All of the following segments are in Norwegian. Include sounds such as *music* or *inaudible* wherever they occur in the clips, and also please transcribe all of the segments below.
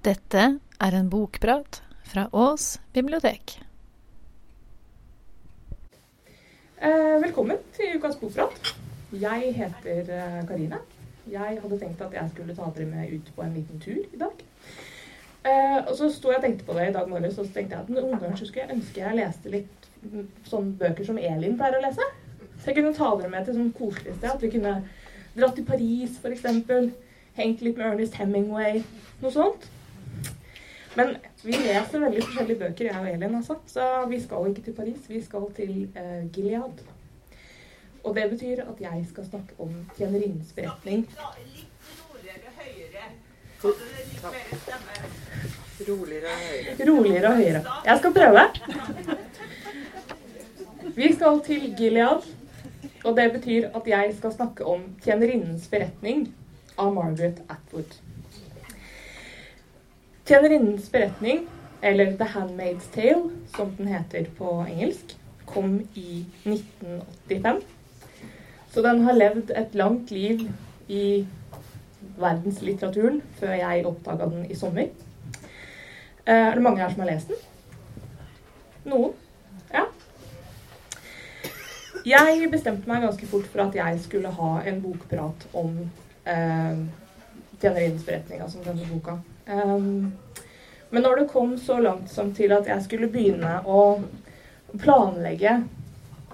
Dette er en bokprat fra Ås bibliotek. Eh, velkommen til ukas bokprat. Jeg heter eh, Karine. Jeg hadde tenkt at jeg skulle ta dere med ut på en liten tur i dag. Eh, og så sto jeg og tenkte på det i dag morges, og så tenkte jeg at noen ganger skulle jeg ønske jeg leste litt mm, sånne bøker som Elin pleier å lese. Så jeg kunne ta dere med til sånn koselig sted. At vi kunne dratt til Paris, f.eks. Hengt litt med Ernest Hemingway. Noe sånt. Men vi leser veldig forskjellige bøker, jeg og Elin, altså. Så vi skal ikke til Paris. Vi skal til uh, Gilead. Og det betyr at jeg skal snakke om tjenerinnens beretning. Roligere og høyere. Roligere og høyere. Jeg skal prøve. Vi skal til Gilead, og det betyr at jeg skal snakke om tjenerinnens beretning av Margaret Atwood. Tjenerinnens beretning, eller The Handmaid's Tale, som den heter på engelsk, kom i 1985. Så den har levd et langt liv i verdenslitteraturen før jeg oppdaga den i sommer. Eh, er det mange her som har lest den? Noen? Ja. Jeg bestemte meg ganske fort for at jeg skulle ha en bokprat om eh, Tjenerinnens beretning, altså denne boka. Um, men når det kom så langt som til at jeg skulle begynne å planlegge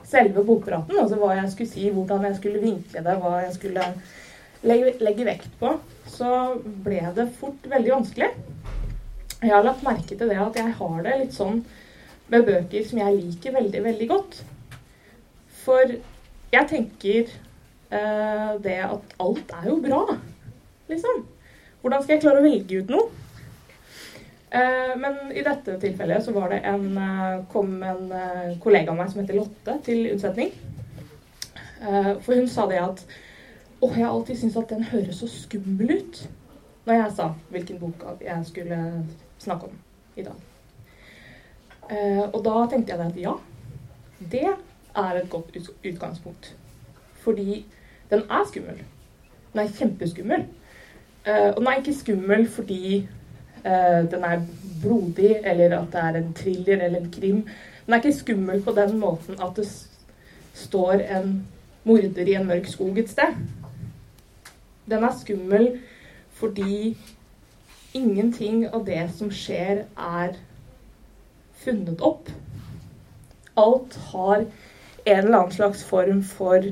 selve bokpraten, altså hva jeg skulle si, hvordan jeg skulle vinkle det, hva jeg skulle legge, legge vekt på, så ble det fort veldig vanskelig. Jeg har lagt merke til det at jeg har det litt sånn med bøker som jeg liker veldig, veldig godt. For jeg tenker uh, det at alt er jo bra, liksom. Hvordan skal jeg klare å velge ut noe? Eh, men i dette tilfellet så var det en, eh, kom en eh, kollega av meg som heter Lotte, til unnsetning. For hun sa det at Å, jeg har alltid syntes at den høres så skummel ut. Når jeg sa hvilken bok jeg skulle snakke om i dag. Og da tenkte jeg at ja, det er et godt utgangspunkt. Fordi den er skummel. Den er kjempeskummel. Uh, og den er ikke skummel fordi uh, den er blodig, eller at det er en thriller eller en krim. Den er ikke skummel på den måten at det står en morder i en mørk skog et sted. Den er skummel fordi ingenting av det som skjer, er funnet opp. Alt har en eller annen slags form for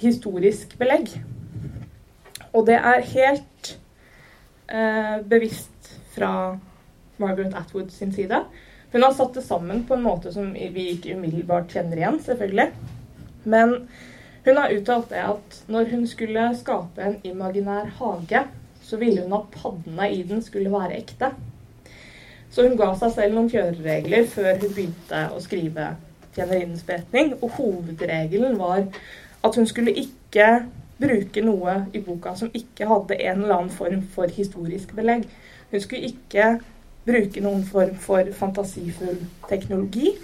historisk belegg. Og det er helt eh, bevisst fra Margaret Atwood sin side. Hun har satt det sammen på en måte som vi ikke umiddelbart kjenner igjen, selvfølgelig. Men hun har uttalt det at når hun skulle skape en imaginær hage, så ville hun at paddene i den skulle være ekte. Så hun ga seg selv noen kjøreregler før hun begynte å skrive 'Tjenerinnens beretning'. Og hovedregelen var at hun skulle ikke bruke noe i boka som ikke hadde en eller annen form for historisk belegg. Hun skulle ikke bruke noen form for fantasifull teknologi.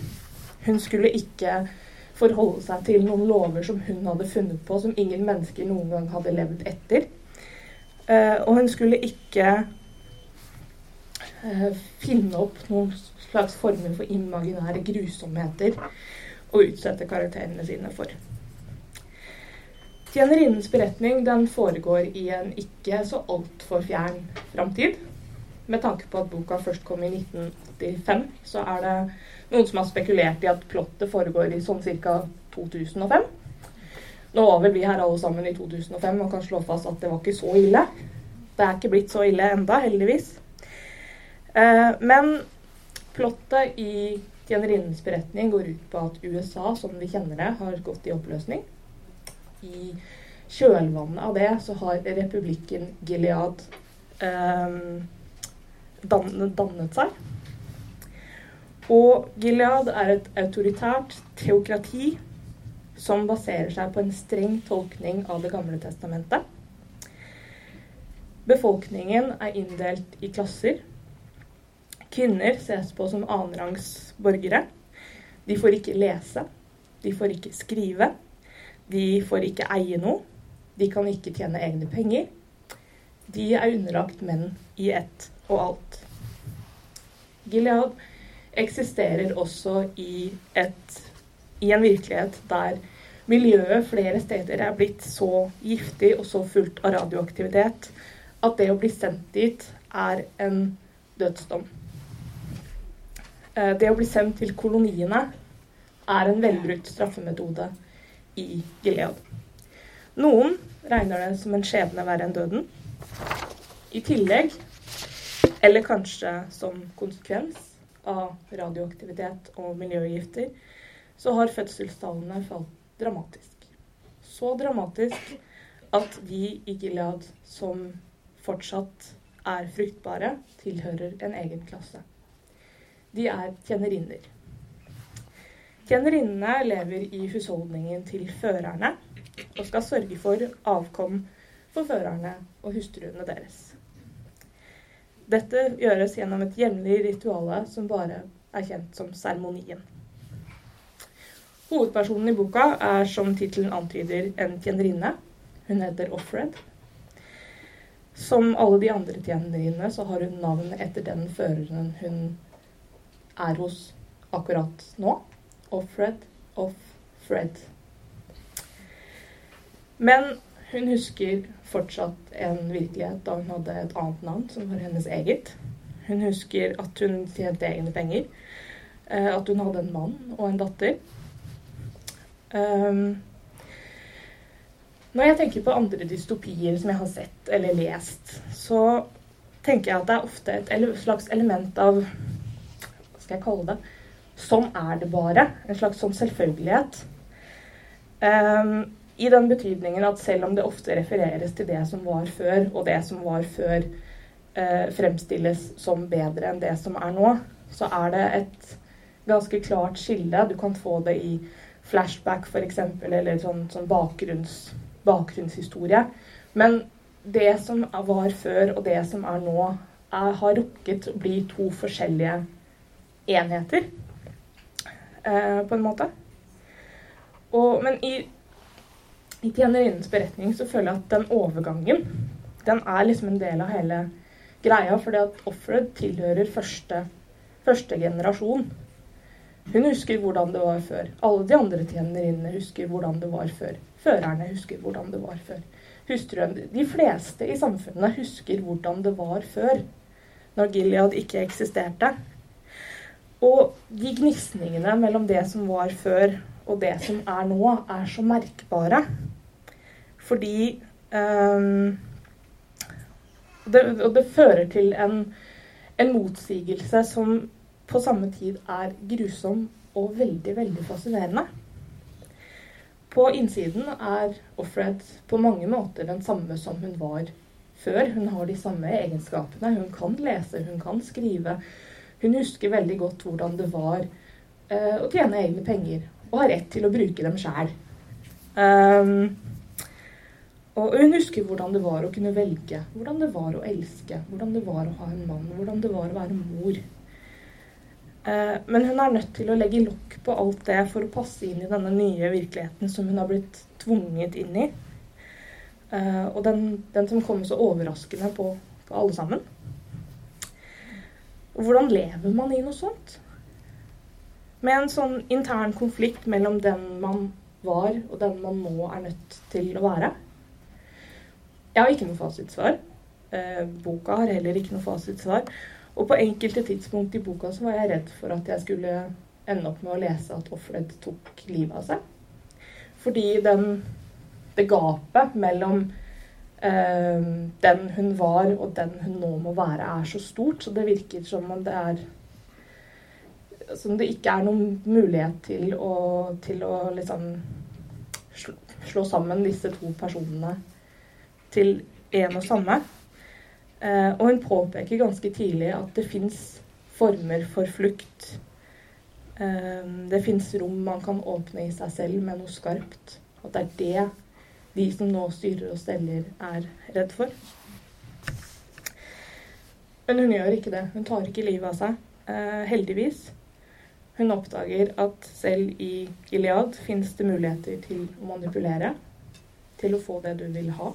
Hun skulle ikke forholde seg til noen lover som hun hadde funnet på, som ingen mennesker noen gang hadde levd etter. Uh, og hun skulle ikke uh, finne opp noen slags former for imaginære grusomheter å utsette karakterene sine for. Tjenerinnens beretning den foregår i en ikke så altfor fjern framtid. Med tanke på at boka først kom i 1985, så er det noen som har spekulert i at plottet foregår i sånn ca. 2005. Nå var vel vi her alle sammen i 2005 og kan slå fast at det var ikke så ille. Det er ikke blitt så ille enda, heldigvis. Eh, men plottet i Tjenerinnens beretning går ut på at USA, som vi kjenner det, har gått i oppløsning i kjølvannet av det så har republikken Gilead eh, dannet, seg. Og Gilead er et autoritært teokrati som baserer seg på en streng tolkning av Det gamle testamentet. Befolkningen er inndelt i klasser. Kvinner ses på som annenrangs borgere. De får ikke lese. De får ikke skrive. De får ikke eie noe. De kan ikke tjene egne penger. De er underlagt menn i ett og alt. Gilead eksisterer også i, et, i en virkelighet der miljøet flere steder er blitt så giftig og så fullt av radioaktivitet at det å bli sendt dit er en dødsdom. Eh, det å bli sendt til koloniene er en velbrukt straffemetode i Gilead. Noen regner det som en skjebne verre enn døden. I tillegg, eller kanskje som konsekvens av radioaktivitet og miljøgifter, så har fødselstallene falt dramatisk. Så dramatisk at de i Gilead som fortsatt er fruktbare, tilhører en egen klasse. De er tjenerinner. Tjenerinnene lever i husholdningen til førerne og skal sørge for avkom for førerne og hustruene deres. Dette gjøres gjennom et jevnlig rituale som bare er kjent som seremonien. Hovedpersonen i boka er, som tittelen antyder, en tjenerinne. Hun heter Offred. Som alle de andre tjenerinnene så har hun navn etter den føreren hun er hos akkurat nå. Offred of Fred. Men hun husker fortsatt en virkelighet da hun hadde et annet navn, som var hennes eget. Hun husker at hun tjente egne penger. Eh, at hun hadde en mann og en datter. Um, når jeg tenker på andre dystopier som jeg har sett eller lest, så tenker jeg at det er ofte et slags element av Hva skal jeg kalle det? Sånn er det bare. En slags sånn selvfølgelighet. Um, I den betydningen at selv om det ofte refereres til det som var før, og det som var før uh, fremstilles som bedre enn det som er nå, så er det et ganske klart skille. Du kan få det i flashback f.eks., eller sånn, sånn bakgrunns, bakgrunnshistorie. Men det som var før, og det som er nå, er, har rukket å bli to forskjellige enheter, eh, på en måte. Og, men i, i tjenerinnens beretning så føler jeg at den overgangen, den er liksom en del av hele greia, fordi at offeret tilhører første, første generasjon. Hun husker hvordan det var før. Alle de andre tjenerinnene husker hvordan det var før. Førerne husker hvordan det var før. Hustruen, de fleste i samfunnet husker hvordan det var før, når Gilead ikke eksisterte. Og de gnisningene mellom det som var før og det som er nå, er så merkbare. Fordi um, det, Og det fører til en, en motsigelse som på samme tid er grusom og veldig, veldig fascinerende. På innsiden er Offred på mange måter den samme som hun var før. Hun har de samme egenskapene. Hun kan lese, hun kan skrive. Hun husker veldig godt hvordan det var uh, å tjene egne penger og ha rett til å bruke dem sjæl. Um, og hun husker hvordan det var å kunne velge, hvordan det var å elske, hvordan det var å ha en mann, hvordan det var å være mor. Uh, men hun er nødt til å legge lokk på alt det for å passe inn i denne nye virkeligheten som hun har blitt tvunget inn i. Uh, og den, den som kommer så overraskende på, på, alle sammen. Hvordan lever man i noe sånt? Med en sånn intern konflikt mellom den man var, og den man nå er nødt til å være. Jeg har ikke noe fasitsvar. Eh, boka har heller ikke noe fasitsvar. Og på enkelte tidspunkt i boka så var jeg redd for at jeg skulle ende opp med å lese at Offred tok livet av seg. Fordi den, det gapet mellom den hun var og den hun nå må være, er så stort. Så det virker som om det er Som det ikke er noen mulighet til å, til å liksom slå, slå sammen disse to personene til en og samme. Eh, og hun påpeker ganske tidlig at det fins former for flukt. Eh, det fins rom man kan åpne i seg selv med noe skarpt. At det er det de som nå styrer og steller, er redd for. Men hun gjør ikke det. Hun tar ikke livet av seg. Eh, heldigvis. Hun oppdager at selv i Gilead fins det muligheter til å manipulere. Til å få det du vil ha.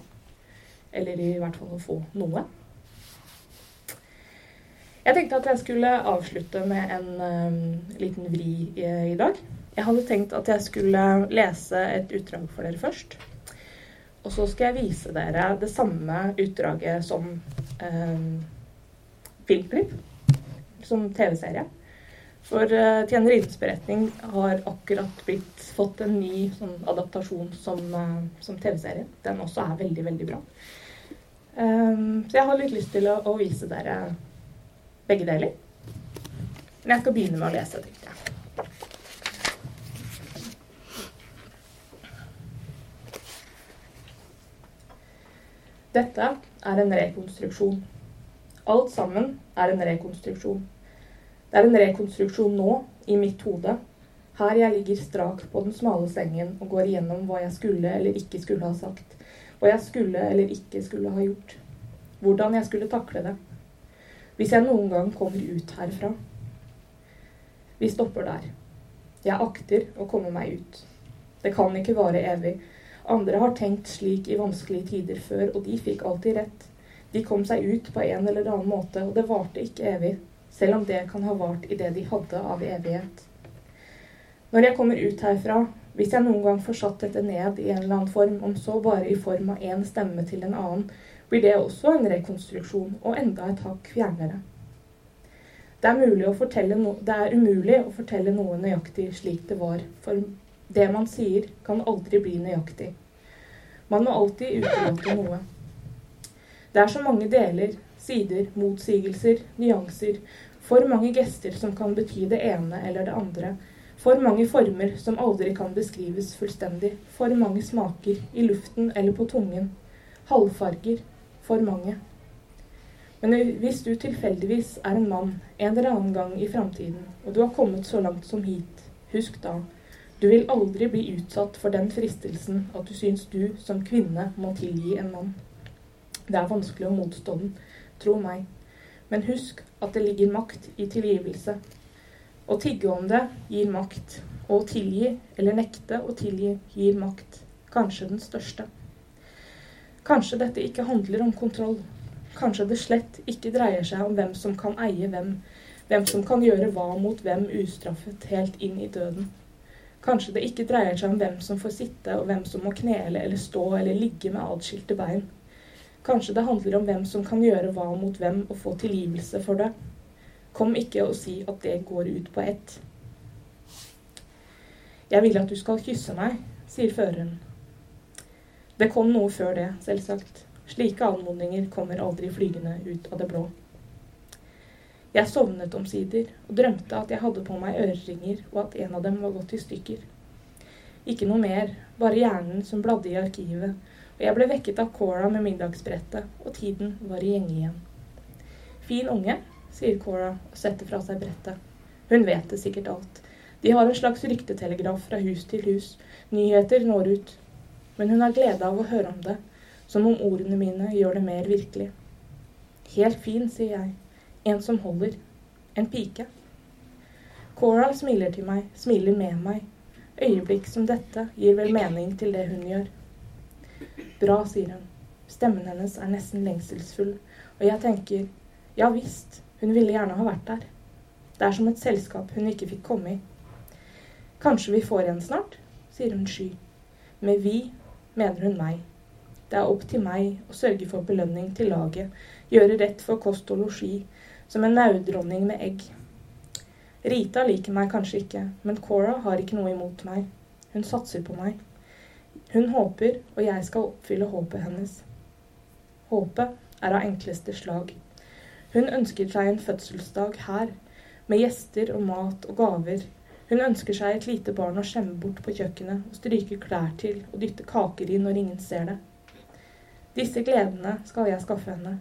Eller i hvert fall å få noe. Jeg tenkte at jeg skulle avslutte med en um, liten vri i, i, dag. Jeg hadde tenkt at jeg skulle lese et utdrag for dere først. Og så skal jeg vise dere det samme utdraget som eh, filmklipp. Som TV-serie. For eh, Tjenerinnes beretning har akkurat blitt fått en ny sånn, adaptasjon som, eh, som TV-serie. Den også er veldig, veldig bra. Eh, så jeg har litt lyst til å, å vise dere begge deler. Men jeg skal begynne med å lese, tenkte jeg. Dette er en rekonstruksjon. Alt sammen er en rekonstruksjon. Det er en rekonstruksjon nå, i mitt hode, her jeg ligger strak på den smale sengen og går igjennom hva jeg skulle eller ikke skulle ha sagt, hva jeg skulle eller ikke skulle ha gjort, hvordan jeg skulle takle det. Hvis jeg noen gang kommer ut herfra. Vi stopper der. Jeg akter å komme meg ut. Det kan ikke vare evig. Andre har tenkt slik i vanskelige tider før, og de fikk alltid rett. De kom seg ut på en eller annen måte, og det varte ikke evig, selv om det kan ha vart i det de hadde av evighet. Når jeg kommer ut herfra, hvis jeg noen gang får satt dette ned i en eller annen form, om så bare i form av én stemme til en annen, blir det også en rekonstruksjon, og enda et hakk fjernere. Det er, no det er, umulig å fortelle noe nøyaktig slik det var, for det man sier, kan aldri bli nøyaktig. Man må alltid utelate noe. Det er så mange deler, sider, motsigelser, nyanser, for mange gester som kan bety det ene eller det andre, for mange former som aldri kan beskrives fullstendig, for mange smaker, i luften eller på tungen, halvfarger, for mange. Men hvis du tilfeldigvis er en mann en eller annen gang i framtiden, og du har kommet så langt som hit, husk da du vil aldri bli utsatt for den fristelsen at du syns du som kvinne må tilgi en mann. Det er vanskelig å motstå den, tro meg. Men husk at det ligger makt i tilgivelse. Å tigge om det gir makt. Og å tilgi, eller nekte å tilgi, gir makt. Kanskje den største. Kanskje dette ikke handler om kontroll. Kanskje det slett ikke dreier seg om hvem som kan eie hvem, hvem som kan gjøre hva mot hvem ustraffet helt inn i døden. Kanskje det ikke dreier seg om hvem som får sitte, og hvem som må knele eller stå eller ligge med adskilte bein. Kanskje det handler om hvem som kan gjøre hva mot hvem og få tilgivelse for det. Kom ikke og si at det går ut på ett. Jeg vil at du skal kysse meg, sier føreren det kom noe før det, selvsagt. Slike anmodninger kommer aldri flygende ut av det blå. Jeg sovnet omsider og drømte at jeg hadde på meg øreringer, og at en av dem var gått i stykker. Ikke noe mer, bare hjernen som bladde i arkivet, og jeg ble vekket av Cora med middagsbrettet, og tiden var i gjenge igjen. Fin unge, sier Cora og setter fra seg brettet. Hun vet det sikkert alt. De har en slags ryktetelegraf fra hus til hus. Nyheter når ut men hun har glede av å høre om det, som om ordene mine gjør det mer virkelig. Helt fin, sier jeg. En som holder. En pike. Coral smiler til meg, smiler med meg. Øyeblikk som dette gir vel mening til det hun gjør. Bra, sier hun. Stemmen hennes er nesten lengselsfull, og jeg tenker, ja visst, hun ville gjerne ha vært der. Det er som et selskap hun ikke fikk komme i. Kanskje vi får en snart, sier hun sky. Med vi mener hun meg. Det er opp til meg å sørge for belønning til laget, gjøre rett for kost og losji, som en naudronning med egg. Rita liker meg kanskje ikke, men Cora har ikke noe imot meg. Hun satser på meg. Hun håper, og jeg skal oppfylle håpet hennes. Håpet er av enkleste slag. Hun ønsker seg en fødselsdag her, med gjester og mat og gaver, hun ønsker seg et lite barn å skjemme bort på kjøkkenet og stryke klær til og dytte kaker i når ingen ser det. Disse gledene skal jeg skaffe henne.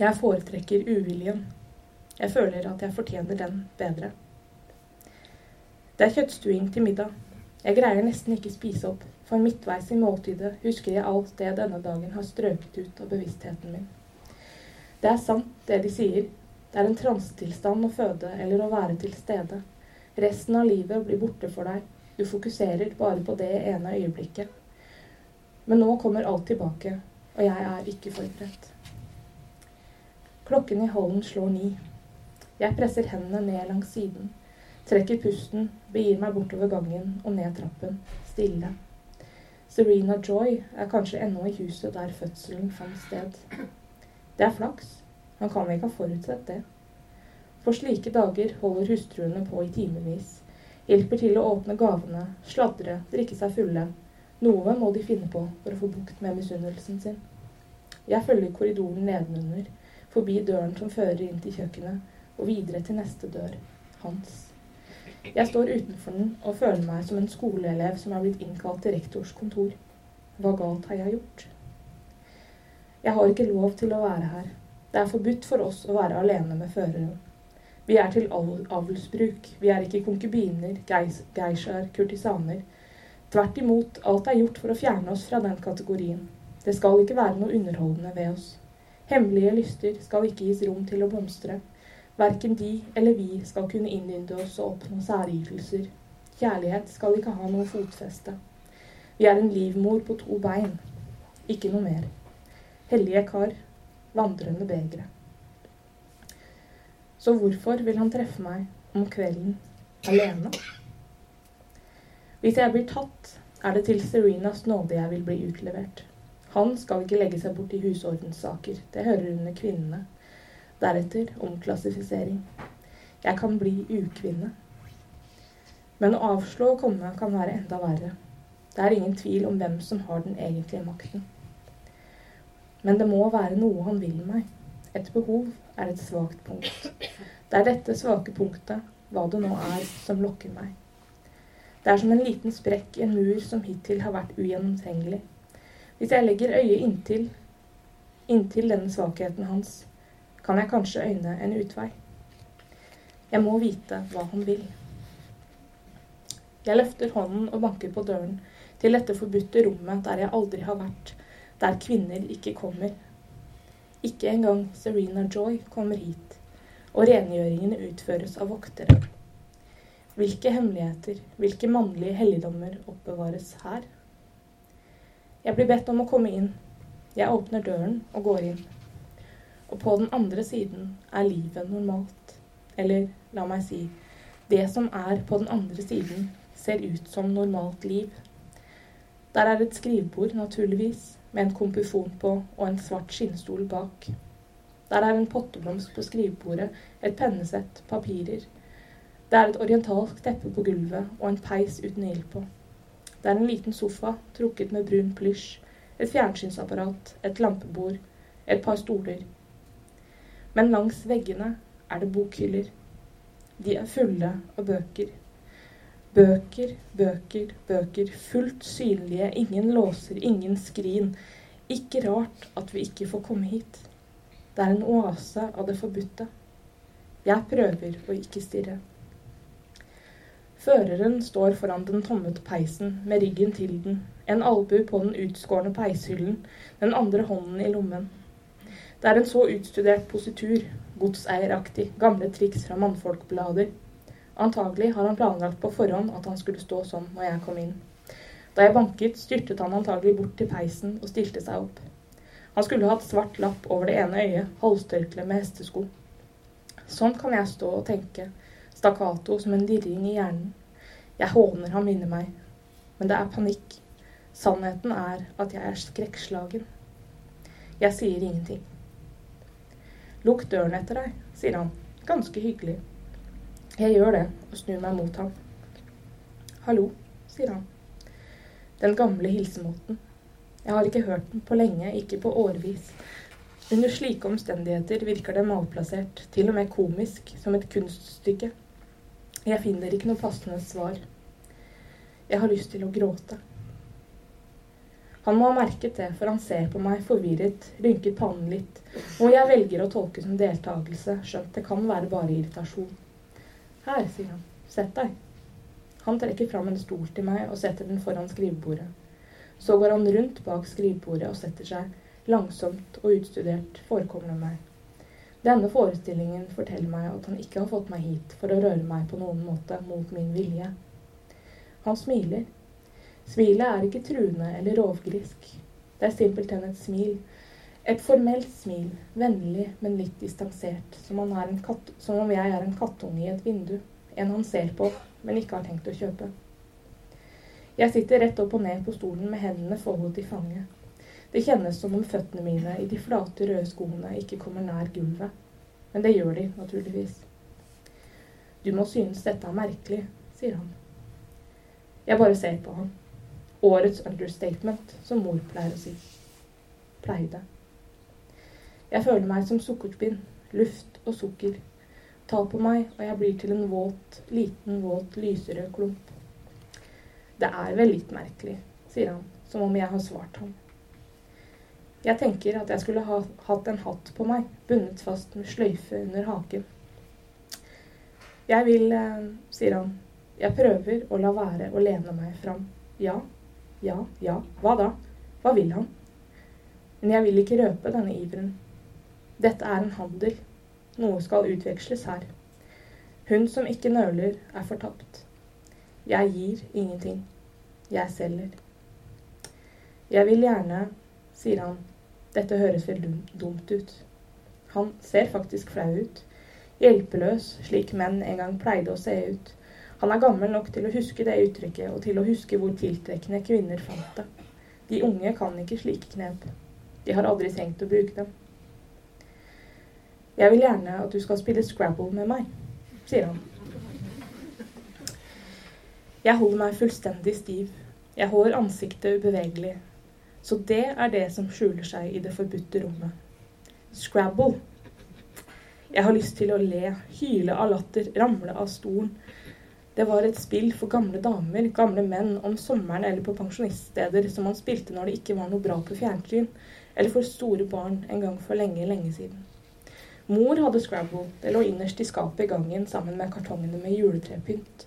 Jeg foretrekker uviljen. Jeg føler at jeg fortjener den bedre. Det er kjøttstuing til middag. Jeg greier nesten ikke spise opp, for midtveis i måltidet husker jeg alt det denne dagen har strøket ut av bevisstheten min. Det er sant, det de sier. Det er en transetilstand å føde eller å være til stede. Resten av livet blir borte for deg. Du fokuserer bare på det ene øyeblikket. Men nå kommer alt tilbake. og jeg er ikke forberedt. Klokken i hallen slår ni. Jeg presser hendene ned langs siden, trekker pusten, begir meg bortover gangen og ned trappen, stille. Serena Joy er kanskje ennå i huset der fødselen fant sted. Det er flaks. Han kan ikke ha forutsett det. For slike dager holder hustruene på i timevis. Hjelper til å åpne gavene, sladre, drikke seg fulle. Noe må de finne på for å få bukt med misunnelsen sin. Jeg følger korridoren nedenunder, forbi døren som fører inn til kjøkkenet, og videre til neste dør, hans. Jeg står utenfor den og føler meg som en skoleelev som er blitt innkalt til rektors kontor. Hva galt har jeg gjort? Jeg har ikke lov til å være her. Det er forbudt for oss å være alene med føreren. Vi er til avlsbruk. Vi er ikke konkubiner, geishaer, kurtisaner. Tvert imot, alt er gjort for å fjerne oss fra den kategorien. Det skal ikke være noe underholdende ved oss. Hemmelige lyster skal ikke gis rom til å blomstre. Verken de eller vi skal kunne innynde oss og oppnå særytelser. Kjærlighet skal ikke ha noe fotfeste. Vi er en livmor på to bein. Ikke noe mer. Hellige kar, vandrende begre. Så hvorfor vil han treffe meg om kvelden alene? Hvis jeg blir tatt, er det til Serenas nåde jeg vil bli utlevert. Han skal ikke legge seg bort i husordenssaker. Det hører under kvinnene. Deretter omklassifisering. Jeg kan bli ukvinne. Men å avslå å komme kan være enda verre. Det er ingen tvil om hvem som har den egentlige makten. Men det må være noe han vil meg. Et behov er et svakt punkt. Det er dette svake punktet, hva det nå er, som lokker meg. Det er som en liten sprekk i en mur som hittil har vært ugjennomtrengelig. Hvis jeg legger øyet inntil, inntil denne svakheten hans, kan jeg kanskje øyne en utvei. Jeg må vite hva han vil. Jeg løfter hånden og banker på døren til dette forbudte rommet der jeg aldri har vært, der kvinner ikke kommer. Ikke engang Serena Joy kommer hit, og rengjøringene utføres av voktere. Hvilke hemmeligheter, hvilke mannlige helligdommer oppbevares her? Jeg blir bedt om å komme inn. Jeg åpner døren og går inn. Og på den andre siden er livet normalt. Eller la meg si det som er på den andre siden, ser ut som normalt liv. Der er et skrivebord, naturligvis, med en kompufon på og en svart skinnstol bak. Der er en potteblomst på skrivebordet, et pennesett, papirer. Det er et orientalsk teppe på gulvet og en peis uten ild på. Det er en liten sofa trukket med brun plysj, et fjernsynsapparat, et lampebord, et par stoler. Men langs veggene er det bokhyller. De er fulle av bøker. Bøker, bøker, bøker. Fullt synlige, ingen låser, ingen skrin. Ikke rart at vi ikke får komme hit. Det er en oase av det forbudte. Jeg prøver å ikke stirre. Føreren står foran den tomme peisen med ryggen til den, en albu på den utskårne peishyllen, den andre hånden i lommen. Det er en så utstudert positur, godseieraktig, gamle triks fra mannfolkblader. Antagelig har han planlagt på forhånd at han skulle stå sånn når jeg kom inn. Da jeg banket, styrtet han antagelig bort til peisen og stilte seg opp. Han skulle hatt svart lapp over det ene øyet, halstørkle med hestesko. Sånn kan jeg stå og tenke, stakkato som en dirring i hjernen. Jeg håner ham inni meg, men det er panikk. Sannheten er at jeg er skrekkslagen. Jeg sier ingenting. Lukk døren etter deg, sier han, ganske hyggelig. Jeg gjør det og snur meg mot ham. Hallo, sier han. Den gamle hilsemåten. Jeg har ikke hørt den på lenge, ikke på årevis. Under slike omstendigheter virker det malplassert, til og med komisk, som et kunststykke. Jeg finner ikke noe passende svar. Jeg har lyst til å gråte. Han må ha merket det, for han ser på meg forvirret, rynket pannen litt, og jeg velger å tolke som deltakelse, skjønt det kan være bare irritasjon. Her, sier han, sett deg. Han trekker fram en stol til meg og setter den foran skrivebordet. Så går han rundt bak skrivebordet og setter seg, langsomt og utstudert, forekommende meg. Denne forestillingen forteller meg at han ikke har fått meg hit for å røre meg på noen måte mot min vilje. Han smiler. Smilet er ikke truende eller rovgrisk. Det er simpelthen et smil. Et formelt smil, vennlig, men litt distansert, som, katt, som om jeg er en kattunge i et vindu, en han ser på, men ikke har tenkt å kjøpe. Jeg sitter rett opp og ned på stolen med hendene foldet i fanget. Det kjennes som om føttene mine i de flate, røde skoene ikke kommer nær gulvet. Men det gjør de, naturligvis. Du må synes dette er merkelig, sier han. Jeg bare ser på ham. Årets understatement, som mor pleier å si. Pleide. Jeg føler meg som sukkerspinn. Luft og sukker. Ta på meg, og jeg blir til en våt, liten, våt, lyserød klump. Det er vel litt merkelig, sier han, som om jeg har svart ham. Jeg tenker at jeg skulle ha hatt en hatt på meg, bundet fast med sløyfe under haken. Jeg vil, eh, sier han, jeg prøver å la være å lene meg fram. Ja, ja, ja, hva da? Hva vil han? Men jeg vil ikke røpe denne iveren. Dette er en handel. Noe skal utveksles her. Hun som ikke nøler, er fortapt. Jeg gir ingenting. Jeg selger. Jeg vil gjerne, sier han, dette høres vel dumt ut. Han ser faktisk flau ut. Hjelpeløs, slik menn en gang pleide å se ut. Han er gammel nok til å huske det uttrykket, og til å huske hvor tiltrekkende kvinner fant det. De unge kan ikke slike knep. De har aldri tenkt å bruke dem. Jeg vil gjerne at du skal spille Scrabble med meg, sier han. Jeg holder meg fullstendig stiv. Jeg holder ansiktet ubevegelig, så det er det som skjuler seg i det forbudte rommet. Scrabble. Jeg har lyst til å le, hyle av latter, ramle av stolen. Det var et spill for gamle damer, gamle menn, om sommeren eller på pensjoniststeder som man spilte når det ikke var noe bra på fjernsyn, eller for store barn en gang for lenge, lenge siden. Mor hadde Scrabble. Det lå innerst i skapet i gangen sammen med kartongene med juletrepynt.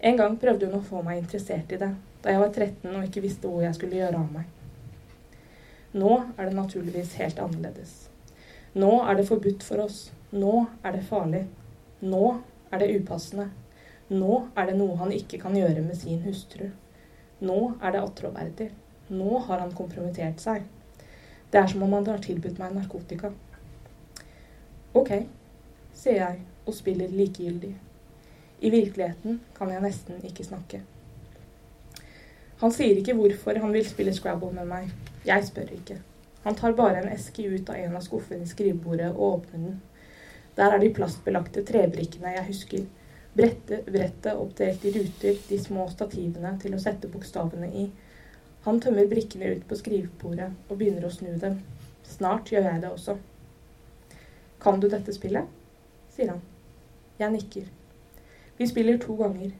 En gang prøvde hun å få meg interessert i det, da jeg var 13 og ikke visste hvor jeg skulle gjøre av meg. Nå er det naturligvis helt annerledes. Nå er det forbudt for oss. Nå er det farlig. Nå er det upassende. Nå er det noe han ikke kan gjøre med sin hustru. Nå er det attråverdig. Nå har han kompromittert seg. Det er som om han har tilbudt meg narkotika. Ok, sier jeg og spiller likegyldig. I virkeligheten kan jeg nesten ikke snakke. Han sier ikke hvorfor han vil spille Scrabble med meg. Jeg spør ikke. Han tar bare en eske ut av en av skuffene i skrivebordet og åpner den. Der er de plastbelagte trebrikkene jeg husker. Brettet, brettet oppdelt i ruter, de små stativene til å sette bokstavene i. Han tømmer brikkene ut på skrivebordet og begynner å snu dem. Snart gjør jeg det også. Kan du dette spillet? sier han. Jeg nikker. Vi spiller to ganger.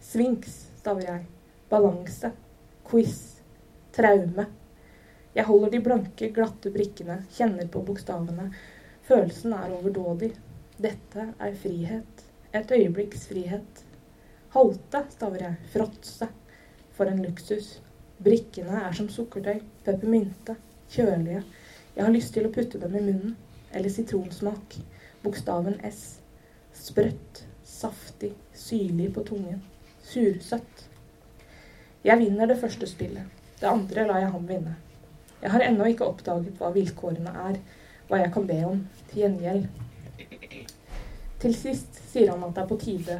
Svinks, staver jeg. Balanse. Quiz. Traume. Jeg holder de blanke, glatte brikkene, kjenner på bokstavene. Følelsen er overdådig. Dette er frihet. Et øyeblikks frihet. Halte, staver jeg. Fråtse. For en luksus. Brikkene er som sukkertøy. Peppermynte. Kjølige. Jeg har lyst til å putte dem i munnen. Eller sitronsmak. Bokstaven S. Sprøtt. Saftig. Syrlig på tungen. Sursøtt. Jeg vinner det første spillet. Det andre lar jeg ham vinne. Jeg har ennå ikke oppdaget hva vilkårene er, hva jeg kan be om til gjengjeld. Til sist sier han at det er på tide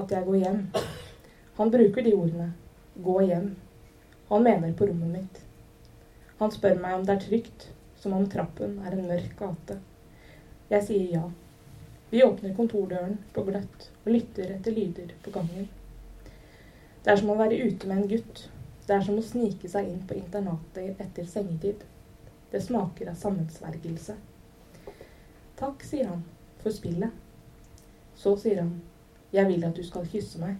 at jeg går hjem. Han bruker de ordene. Gå hjem. Han mener på rommet mitt. Han spør meg om det er trygt, som om trappen er en mørk gate. Jeg sier ja. Vi åpner kontordøren på gløtt og lytter etter lyder på gangen. Det er som å være ute med en gutt det er som å snike seg inn på internatet etter sengetid. Det smaker av sammensvergelse. Takk, sier han, for spillet. Så sier han, jeg vil at du skal kysse meg.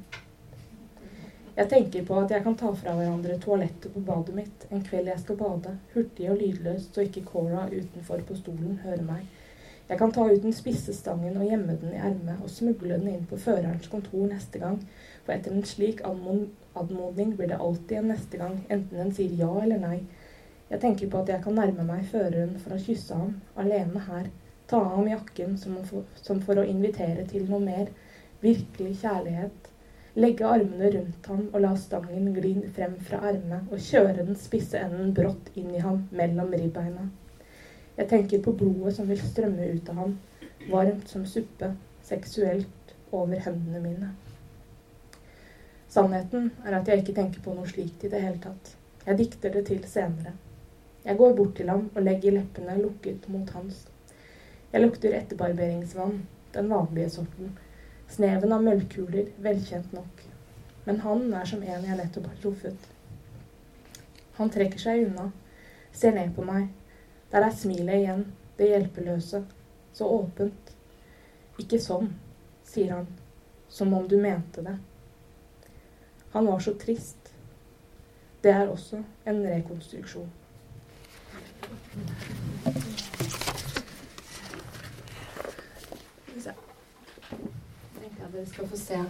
Jeg tenker på at jeg kan ta fra hverandre toalettet på badet mitt en kveld jeg skal bade, hurtig og lydløst så ikke Cora utenfor på stolen hører meg. Jeg kan ta ut den spisse stangen og gjemme den i ermet og smugle den inn på førerens kontor neste gang, for etter en slik anmodning blir det alltid en neste gang, enten den sier ja eller nei. Jeg tenker på at jeg kan nærme meg føreren for å kysse ham, alene her, ta av ham jakken som for, som for å invitere til noe mer, virkelig kjærlighet. Legge armene rundt ham og la stangen gli frem fra ermet og kjøre den spisse enden brått inn i ham mellom ribbeina. Jeg tenker på blodet som vil strømme ut av ham, varmt som suppe, seksuelt over hendene mine. Sannheten er at jeg ikke tenker på noe slikt i det hele tatt. Jeg dikter det til senere. Jeg går bort til ham og legger leppene lukket mot hans. Jeg lukter etterbarberingsvann, den vanlige sorten. Sneven av møllkuler, velkjent nok. Men han er som en jeg nettopp har truffet. Han trekker seg unna, ser ned på meg. Der er smilet igjen, det hjelpeløse. Så åpent. Ikke sånn, sier han. Som om du mente det. Han var så trist. Det er også en rekonstruksjon. Jeg tenker at dere skal få se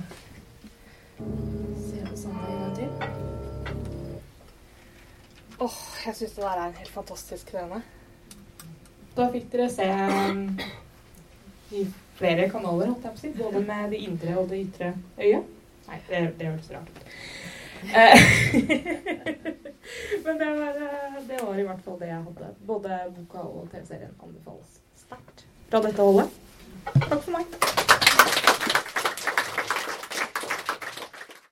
Se på sånn en gang til. Åh, oh, jeg syns det der er en helt fantastisk scene. Da fikk dere se um, i flere kanaler, holdt jeg på å si. Både med det indre og det ytre øyet. Nei, det, det hørtes rart ut. *laughs* Men det var, eh, det var i hvert fall det jeg hadde. Både boka og TV-serien anbefales sterkt fra dette holdet. Takk for meg.